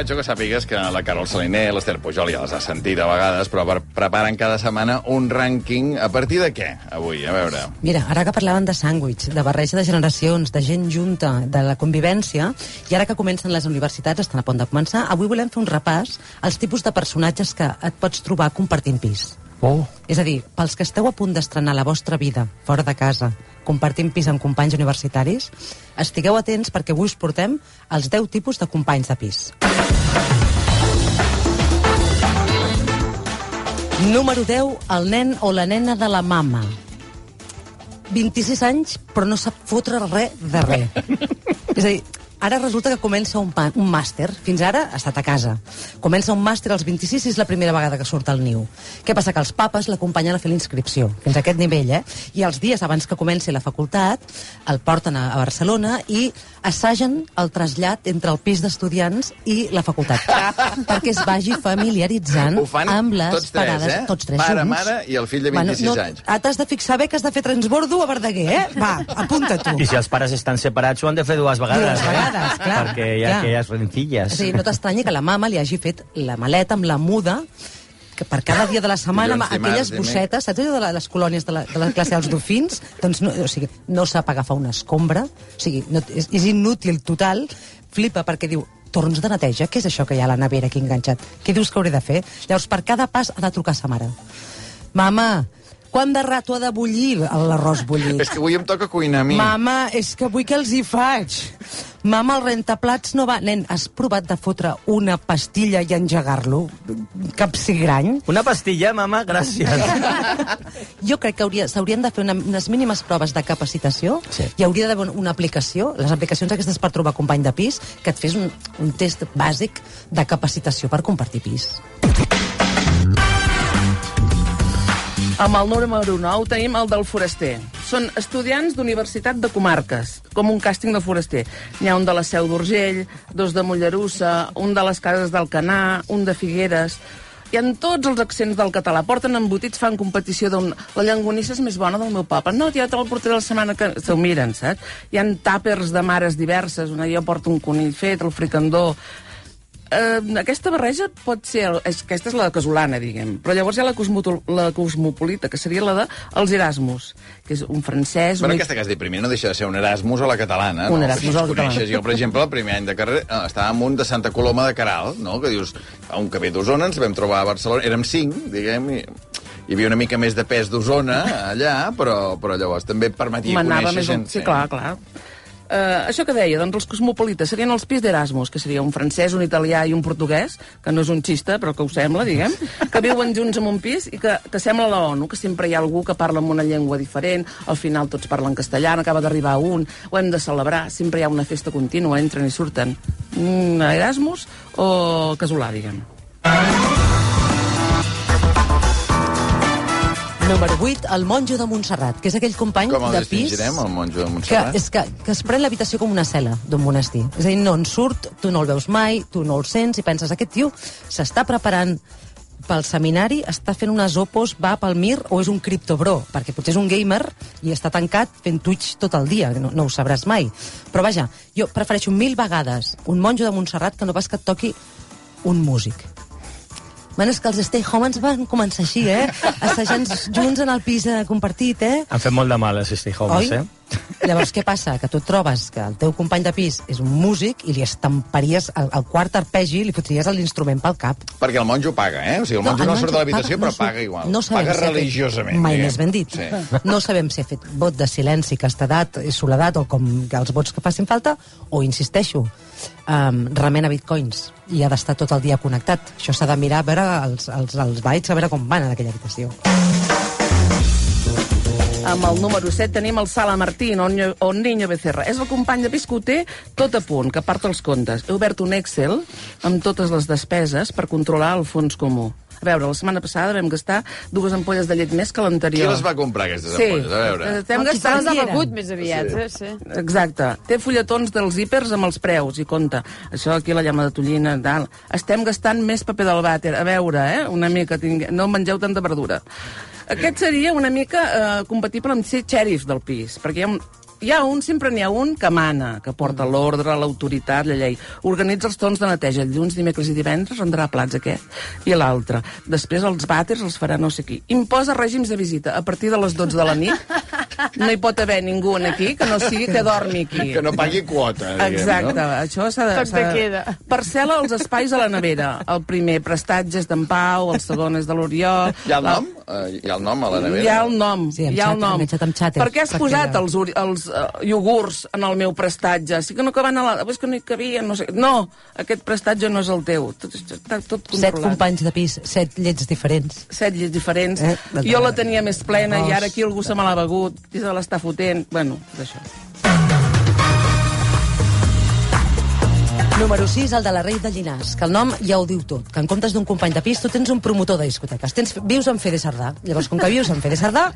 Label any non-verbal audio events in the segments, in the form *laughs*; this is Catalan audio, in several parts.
Corbacho, que sàpigues que la Carol Saliner, l'Ester Pujol ja les ha sentit a vegades, però per- preparen cada setmana un rànquing. A partir de què, avui? A veure... Mira, ara que parlaven de sàndwich, de barreja de generacions, de gent junta, de la convivència, i ara que comencen les universitats, estan a punt de començar, avui volem fer un repàs als tipus de personatges que et pots trobar compartint pis. Oh. És a dir, pels que esteu a punt d'estrenar la vostra vida fora de casa, compartint pis amb companys universitaris, estigueu atents perquè avui us portem els 10 tipus de companys de pis. Número 10, el nen o la nena de la mama. 26 anys, però no sap fotre res de res. *laughs* És a dir, ara resulta que comença un, pa- un màster. Fins ara ha estat a casa. Comença un màster als 26 i és la primera vegada que surt al niu. Què passa? Que els papes l'acompanyen a fer l'inscripció, fins a aquest nivell, eh? I els dies abans que comenci la facultat el porten a, a Barcelona i assagen el trasllat entre el pis d'estudiants i la facultat. *laughs* perquè es vagi familiaritzant amb les tots tres, parades. eh? Tots tres Pare, junts. mare i el fill de 26 anys. Ah, T'has de fixar bé que has de fer transbordo a Verdaguer, eh? Va, apunta tu. I si els pares estan separats, ho han de fer dues vegades. Dues vegades, eh? Clar, Perquè hi ha clar. aquelles rencilles. Sigui, no t'estranyi que la mama li hagi fet la maleta amb la muda que per cada dia de la setmana, amb dimarts, aquelles bossetes, saps allò de les colònies de la, de la classe dels dofins? Doncs no, o sigui, no sap agafar una escombra, o sigui, no, és, és inútil total, flipa perquè diu, torns de neteja, què és això que hi ha a la nevera aquí enganxat? Què dius que hauré de fer? Llavors, per cada pas ha de trucar a sa mare. Mama, quant de rato ha de bullir l'arròs bullit? És que avui em toca cuinar a mi. Mama, és que avui què els hi faig? Mama, el rentaplats no va... Nen, has provat de fotre una pastilla i engegar-lo? Capsigrany? Una pastilla, mama, gràcies. *laughs* Jo crec que hauria- s'haurien de fer una, unes mínimes proves de capacitació Sí. i hauria d'haver una aplicació, les aplicacions aquestes per trobar company de pis, que et fes un, un test bàsic de capacitació per compartir pis. Amb el número 9 tenim el del foraster. Són estudiants d'universitat de comarques, com un càsting de foraster. N'hi ha un de la Seu d'Urgell, dos de Mollerussa, un de les Cases d'Alcanar, un de Figueres... Hi ha tots els accents del català. Porten embotits, fan competició d'un... La llangonissa és més bona del meu papa. No, ja te la portaré la setmana que... S'ho miren, saps? Hi han tàpers de mares diverses. Una jo porto un conill fet, el fricandó... Eh, aquesta barreja pot ser... el- És, aquesta és la casolana, diguem. Però llavors hi ha la, cosmoto, la cosmopolita, que seria la de els Erasmus, que és un francès... Bueno, un... aquesta que has dit primer no deixa de ser un Erasmus a la catalana. Un no? Erasmus a la catalana. Jo, per exemple, el primer any de carrera eh, estava en un de Santa Coloma de Caral, no? que dius, a un que ve d'Osona, ens vam trobar a Barcelona, érem cinc, diguem, i hi havia una mica més de pes d'Osona allà, però, però llavors també permetia Manava conèixer més... gent. Un... Sí, clar, clar. Uh, això que deia, doncs els cosmopolites serien els pis d'Erasmus, que seria un francès, un italià i un portuguès, que no és un xista, però que ho sembla, diguem, que viuen junts en un pis i que, que sembla la ONU, que sempre hi ha algú que parla amb una llengua diferent, al final tots parlen castellà, acaba d'arribar un, ho hem de celebrar, sempre hi ha una festa contínua, entren i surten. Mm, Erasmus o casolà, diguem. Número 8, el monjo de Montserrat, que és aquell company Com de pis... distingirem, el monjo de que, Montserrat? és que, que es pren l'habitació com una cel·la d'un monestir. És a dir, no en surt, tu no el veus mai, tu no el sents i penses, aquest tio s'està preparant pel seminari, està fent unes opos, va pel Mir o és un criptobro, perquè potser és un gamer i està tancat fent Twitch tot el dia, no, no ho sabràs mai. Però vaja, jo prefereixo mil vegades un monjo de Montserrat que no pas que et toqui un músic. Bueno, és que els Stay Homens van començar així, eh? Assajant junts en el pis eh, compartit, eh? Han fet molt de mal, els Stay Homes, Oi? eh? Llavors, què passa? Que tu trobes que el teu company de pis és un músic i li estamparies el, el quart arpegi i li fotries l'instrument pel cap. Perquè el monjo paga, eh? O sigui, el monjo no, el surt de l'habitació, però paga igual. No paga fet- religiosament. Mai diguem. més ben dit. Sí. No sabem si ha fet vot de silenci, castedat, soledat, o com que els vots que facin falta, o, insisteixo, um, remena bitcoins i ha d'estar tot el dia connectat. Això s'ha de mirar a veure els, els, els bytes, a veure com van en aquella habitació. Amb el número 7 tenim el Sala Martín, on, on Niño Becerra. És el company de pis que ho té tot a punt, que part els comptes. He obert un Excel amb totes les despeses per controlar el fons comú. A veure, la setmana passada vam gastar dues ampolles de llet més que Qui l'anterior. les va comprar, aquestes Sí, ampolles? A veure. estem qui gastant... se'ls S'ha eren. begut més aviat, eh? Sí. Exacte. Té fulletons dels hípers amb els preus, i compta. Això aquí, la llama de tonyina, tal. Estem gastant més paper del vàter. A veure, eh? Una mica, tingue... no mengeu tanta verdura. Aquest seria una mica eh, compatible amb ser xèrif del pis, perquè hi ha un, hi ha un, sempre n'hi ha un que mana, que porta l'ordre, l'autoritat, la llei. Organitza els torns de neteja, dilluns, dimecres i divendres rendrà plats aquest i l'altre. Després els vàters els farà no sé qui. Imposa règims de visita. A partir de les 12 de la nit no hi pot haver ningú aquí que no sigui que dormi aquí. *laughs* Que no pagui quota, diguem, Exacte, no? això s'ha de... Toc de queda. Parcel·la els espais a la nevera. El primer, prestatges d'en Pau, el segon és de l'Oriol... Hi ha el la- nom? Eh, Hi ha el nom a la nevera? Hi ha el nom, Sí, hi ha el xàter, nom. xàter, per què has posat els, els uh, iogurts en el meu prestatge? Sí que no caben a la... És que no hi cabia, no sé... No, aquest prestatge no és el teu. Tot, està tot Set controlat. companys de pis, set llets diferents. set llets diferents. Eh, jo la tenia més plena i ara aquí algú se me l'ha begut i se l'està fotent. Bueno, tot Número 6, el de la Rei de Llinars, que el nom ja ho diu tot, que en comptes d'un company de pis tu tens un promotor de discoteques. Tens, vius en Fede Sardà. Llavors, com que vius en Fede Sardà,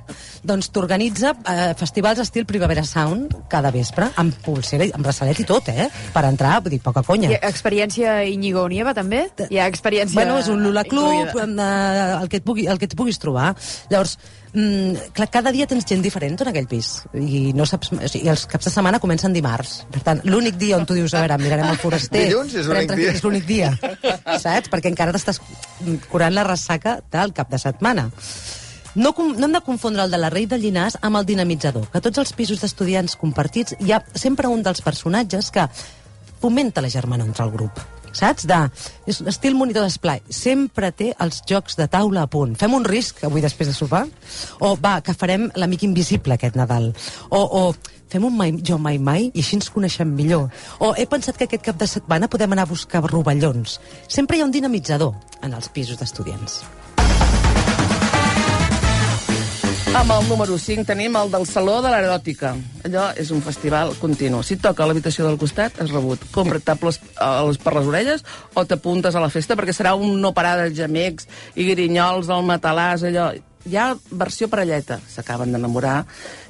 doncs t'organitza eh, festivals estil Primavera Sound cada vespre, amb pulsera, i- amb braçalet i tot, eh? Per entrar, vull dir, poca conya. Ha experiència Íñigo Nieva, també? Hi ha experiència Bueno, és un Lula Club, eh, el, que et pugui, el que et puguis trobar. Llavors, mm, clar, cada dia tens gent diferent en aquell pis. I, no saps, o sigui, els caps de setmana comencen dimarts. Per tant, l'únic dia on tu dius, a veure, mirarem el foraster... Dilluns és l'únic dia. És l'únic dia, saps? Perquè encara t'estàs curant la ressaca del cap de setmana. No, no hem de confondre el de la Rei de Llinars amb el dinamitzador, que tots els pisos d'estudiants compartits hi ha sempre un dels personatges que fomenta la germana entre el grup saps? De, és estil monitor d'esplai. Sempre té els jocs de taula a punt. Fem un risc avui després de sopar? O va, que farem l'amic invisible aquest Nadal? O, o fem un mai, jo mai mai i així ens coneixem millor. O he pensat que aquest cap de setmana podem anar a buscar rovellons. Sempre hi ha un dinamitzador en els pisos d'estudiants. Amb el número 5 tenim el del Saló de l'Eròtica. Allò és un festival continu. Si toca a l'habitació del costat, has rebut. Compra't tables eh, per les orelles o t'apuntes a la festa perquè serà un no parar de gemecs i grinyols, el matalàs, allò... Hi ha versió parelleta. S'acaben d'enamorar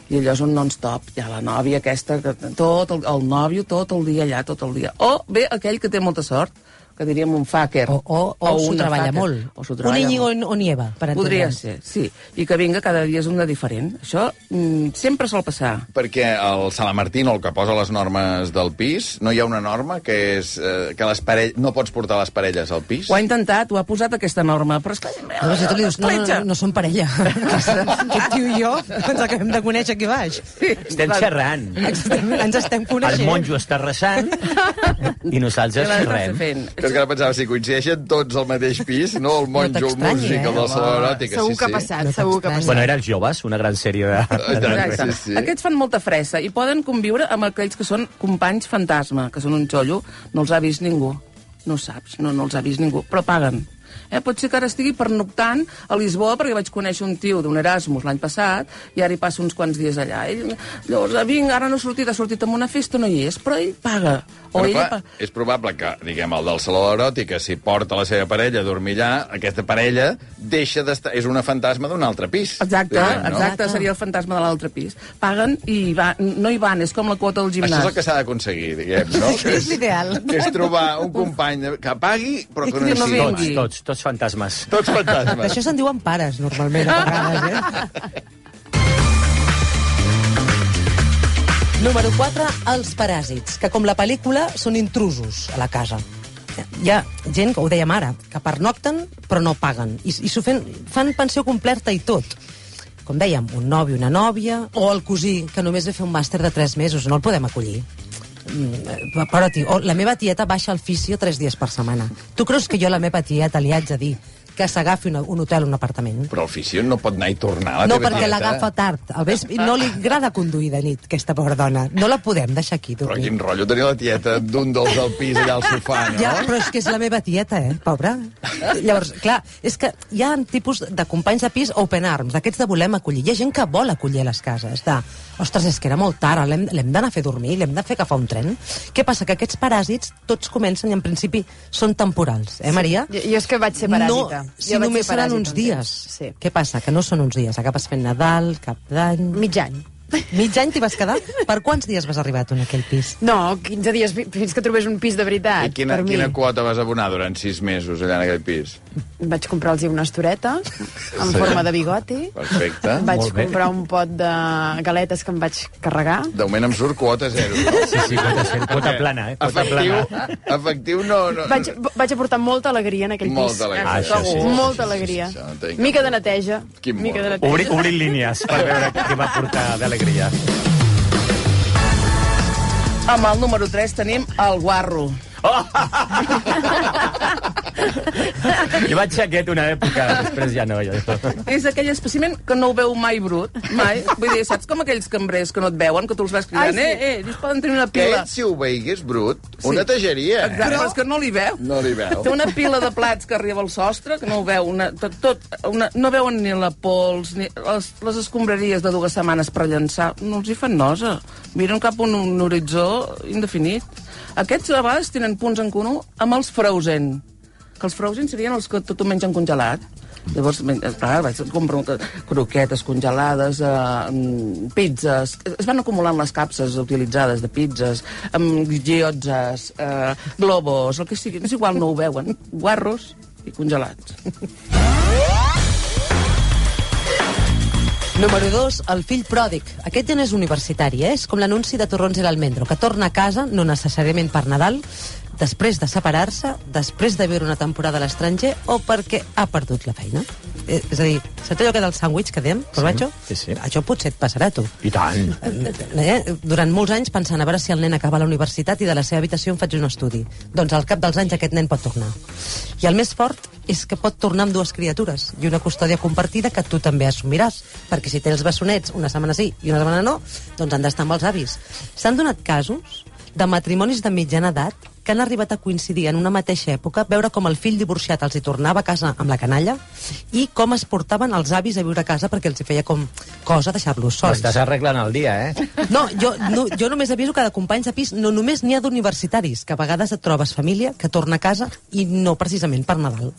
i allò és un non-stop. Hi ha la nòvia aquesta, que tot el, el nòvio tot el dia allà, tot el dia. O bé aquell que té molta sort, que diríem un fucker. O, o, o, o s'ho una treballa fucker. molt. O s'ho un treballa Íñigo molt. o Nieva, per Podria entendre'ns. ser, sí. I que vinga cada dia és un de diferent. Això mm, sempre sol passar. Perquè el Salamartín, el que posa les normes del pis, no hi ha una norma que és eh, que les parell... no pots portar les parelles al pis? Ho ha intentat, ho ha posat aquesta norma, però és que... No, si tu li dius, no, no, no, no som parella. *laughs* Aquest tio i jo ens acabem de conèixer aquí baix. Estem xerrant. Ens estem El coneixent. monjo està resant i nosaltres Què xerrem. Que és que ara pensava, si coincideixen tots al mateix pis, no el monjo, el t'estranyi, músic, eh? el del saló eròtic, Segur sí, que ha passat, No segur que ha passat. Bueno, era els joves, una gran sèrie de... Exacte. Sí, sí. Aquests fan molta fressa i poden conviure amb aquells que són companys fantasma, que són un xollo, no els ha vist ningú. No saps, no, no els ha vist ningú, però paguen. Eh, pot ser que ara estigui pernoctant a Lisboa perquè vaig conèixer un tio d'un Erasmus l'any passat i ara hi passa uns quants dies allà. Ell, llavors, vinc, ara no ha sortit, ha sortit amb una festa, no hi és, però ell paga. O Però, ella clar, pa... és probable que, diguem, el del saló eròtica, si porta la seva parella a dormir allà, aquesta parella deixa d'estar... És una fantasma d'un altre pis. Exacte, diguem, no? exacte, seria el fantasma de l'altre pis. Paguen i va, no hi van, és com la quota del Això gimnàs. és el que s'ha d'aconseguir, diguem, no? Que *laughs* És l'ideal. Que és trobar un company que pagui, però que no hi sigui. Tots, tots, tots fantasmes. Tots fantasmes. D'això se'n diuen pares, normalment, a vegades, eh? Número 4, els paràsits, que com la pel·lícula són intrusos a la casa. Hi ha gent, que ho dèiem ara, que pernocten però no paguen. I, i s'ho fan, pensió completa i tot. Com dèiem, un nòvio, una nòvia, o el cosí, que només ve fer un màster de 3 mesos, no el podem acollir. Mm, Però, tio, o la meva tieta baixa al fisio 3 dies per setmana. Tu creus que jo la meva tieta li haig de dir que s'agafi un hotel o un apartament? Però el fisio no pot anar i tornar a la No, perquè l'agafa tard. Al vespre, no li agrada conduir de nit, aquesta pobra dona. No la podem deixar aquí Però dormir. quin rotllo tenir la tieta d'un dels del pis allà al sofà, no? Ja, però és que és la meva tieta, eh, pobra. Llavors, clar, és que hi ha tipus de companys de pis open arms, d'aquests de volem acollir. Hi ha gent que vol acollir a les cases, de, ostres, és que era molt tard, l'hem l'hem d'anar a fer dormir, l'hem de fer agafar un tren. Què passa? Que aquests paràsits tots comencen i en principi són temporals, eh, Maria? Jo, jo és que vaig ser paràsita. No, si només ser seran uns un dies. Sí. Què passa? Que no són uns dies. Acabes fent Nadal, Cap d'Any... Mig any. Mig any t'hi vas quedar? Per quants dies vas arribar tu en aquell pis? No, 15 dies fi- fins que trobés un pis de veritat. I quina, per mi. quina quota vas abonar durant sis mesos allà en aquell pis? Vaig comprar-los una estoreta en Sí. forma de bigoti. Perfecte. Vaig Molt bé. comprar un pot de galetes que em vaig carregar. De moment em surt quota zero. No? Sí, sí, quota, ser, quota plana, eh? Quota Efectiu, plana. efectiu no... no Vaig, vaig aportar molta alegria en aquell pis. Molta alegria. Ah, això sí. Molta Sí, sí, alegria. sí, té cap Mica de neteja. Quin Mica de neteja. Obri, obrir línies per veure què va portar d'alegria. Amb el número 3 tenim el guarro. *laughs* Jo vaig ser aquest una època, després ja no. Jo. És aquell espècimen que no ho veu mai brut, mai. Vull dir, saps com aquells cambrers que no et veuen, que tu els vas cridant, Ai, sí. eh, eh, ells poden tenir una pila. ell, si ho veigués brut, una tageria. Exacte, però... és que no li veu. No li veu. Té una pila de plats que arriba al sostre, que no ho veu, una, tot, tot, una, no veuen ni la pols, ni les, les escombraries de dues setmanes per llançar, no els hi fan nosa. Miren cap a un, un horitzó indefinit. Aquests a vegades tenen punts en comú amb els frozen, que els frozen serien els que tot ho mengen congelat. Llavors, men- clar, vaig comprar croquetes congelades, eh, pizzas... Es van acumulant les capses utilitzades de pizzas, amb giotzes, eh, globos, el que sigui. És igual, no ho veuen. Guarros i congelats. *laughs* Número 2, el fill pròdig. Aquest ja no és universitari, eh? és com l'anunci de Torrons i l'Almendro, que torna a casa, no necessàriament per Nadal, després de separar-se, després de viure una temporada a l'estranger o perquè ha perdut la feina. Eh, és a dir, saps allò que del sàndwich que dèiem, Corbacho? sí, sí. Això potser et passarà tu. I tant. Eh? Durant molts anys pensant a veure si el nen acaba la universitat i de la seva habitació en faig un estudi. Doncs al cap dels anys aquest nen pot tornar. I el més fort és que pot tornar amb dues criatures i una custòdia compartida que tu també assumiràs. Perquè si tens bessonets una setmana sí i una setmana no, doncs han d'estar amb els avis. S'han donat casos de matrimonis de mitjana edat que han arribat a coincidir en una mateixa època, veure com el fill divorciat els hi tornava a casa amb la canalla i com es portaven els avis a viure a casa perquè els hi feia com cosa deixar-los sols. Estàs arreglant el dia, eh? No, jo, no, jo només aviso que de companys de pis no només n'hi ha d'universitaris, que a vegades et trobes família que torna a casa i no precisament per Nadal.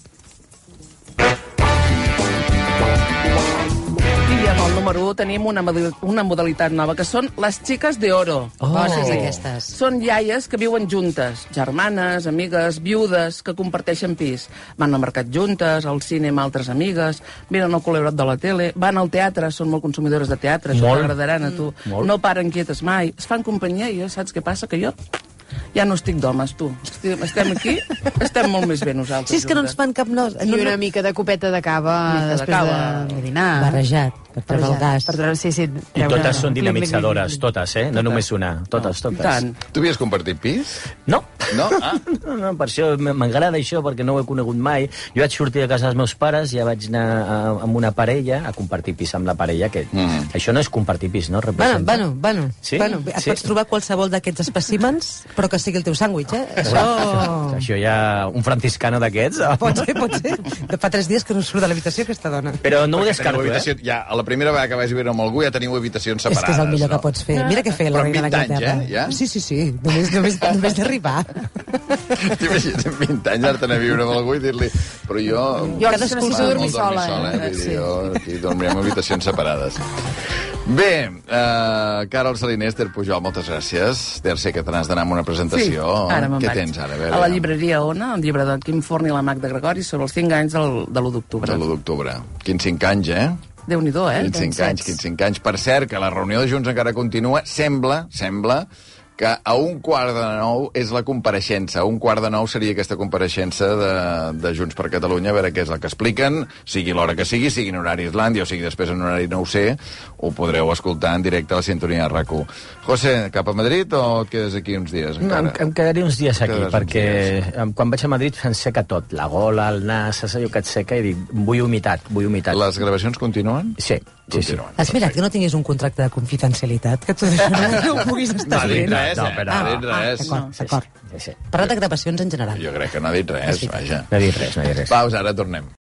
Número 1 tenim una, una modalitat nova, que són les xiques de oro. Oh, Bosses aquestes. Són iaies que viuen juntes, germanes, amigues, viudes, que comparteixen pis. Van al mercat juntes, al cine amb altres amigues, miren el col·laborat de la tele, van al teatre, són molt consumidores de teatre, això Molt. t'agradaran a tu. Molt. No paren quietes mai, es fan companyia i jo, saps què passa? Que jo ja no estic d'homes, tu. Estem, aquí, estem molt més bé nosaltres. Si és que no ens fan cap nos... I una no, mica de copeta de cava Mica de després cava. de, de dinar. barrejat, per treure el gas. Per treure, sí, sí, I treure- totes són dinamitzadores, clic, clic. totes, eh? No només una, totes, I totes. tant. Tu havies compartit pis? No, No? *laughs* Ah, no, no, per això m'agrada això, perquè no ho he conegut mai. Jo vaig sortir de casa dels meus pares, ja vaig anar a, amb una parella a compartir pis amb la parella, que Mm. això no és compartir pis, no? Bueno, Representa. bueno, bueno. Sí? bueno et Sí. pots trobar qualsevol d'aquests espècimens, però que sigui el teu sàndwich, eh? Això... *laughs* Això ja... Un franciscano d'aquests? Pot ser, pot ser. De fa tres dies que no surt de l'habitació aquesta dona. Però no ho perquè descarto, teniu eh? ja, a la primera vegada que vais viure amb algú ja teniu habitacions És separades. que és el millor no? que pots fer. Mira què fer la Però reina 20 anys, d'Anglaterra. eh, ja? Sí, sí, sí. Només, només, només d'arribar. *laughs* T'imagines amb 20 anys anar-te'n a viure amb algú i dir-li però jo... Jo Cadascú necessito va- dormir sola. sola eh? eh? Dir, jo aquí dormirem en habitacions separades. Bé, uh, Carol Saliner, Esther Pujol, moltes gràcies. Deu ser que te n'has d'anar amb una presentació. ara me'n Què vaig. tens ara? A, veure, A la llibreria Ona, el llibre de Quim Forn i la Magda Gregori sobre els 5 anys del, de l'1 d'octubre. De l'1 d'octubre. Quins 5 anys, eh? Déu-n'hi-do, eh? Quins 5 anys, quins 5 anys. Per cert, que la reunió de Junts encara continua. Sembla, sembla, que a un quart de nou és la compareixença. A un quart de nou seria aquesta compareixença de, de Junts per Catalunya, a veure què és el que expliquen, sigui l'hora que sigui, sigui en horari Islàndia o sigui després en horari no ho sé, ho podreu escoltar en directe a la sintonia de rac José, cap a Madrid o et quedes aquí uns dies No, em, encara? em quedaré uns dies aquí, uns perquè dies. quan vaig a Madrid em seca tot. La gola, el nas, saps allò que et seca? I dic, vull humitat, vull humitat. Les gravacions continuen? Sí, sí, sí. Has mirat que no tinguis un contracte de confidencialitat? Que tu d'això no, no ho puguis estar fent? Res, No, eh? però- No ha dit res. d'acord, d'acord. sí, sí. Parlat de gravacions en general. Jo crec que no ha dit res, vaja. No he dit res, no he dit res. Pausa, ara tornem.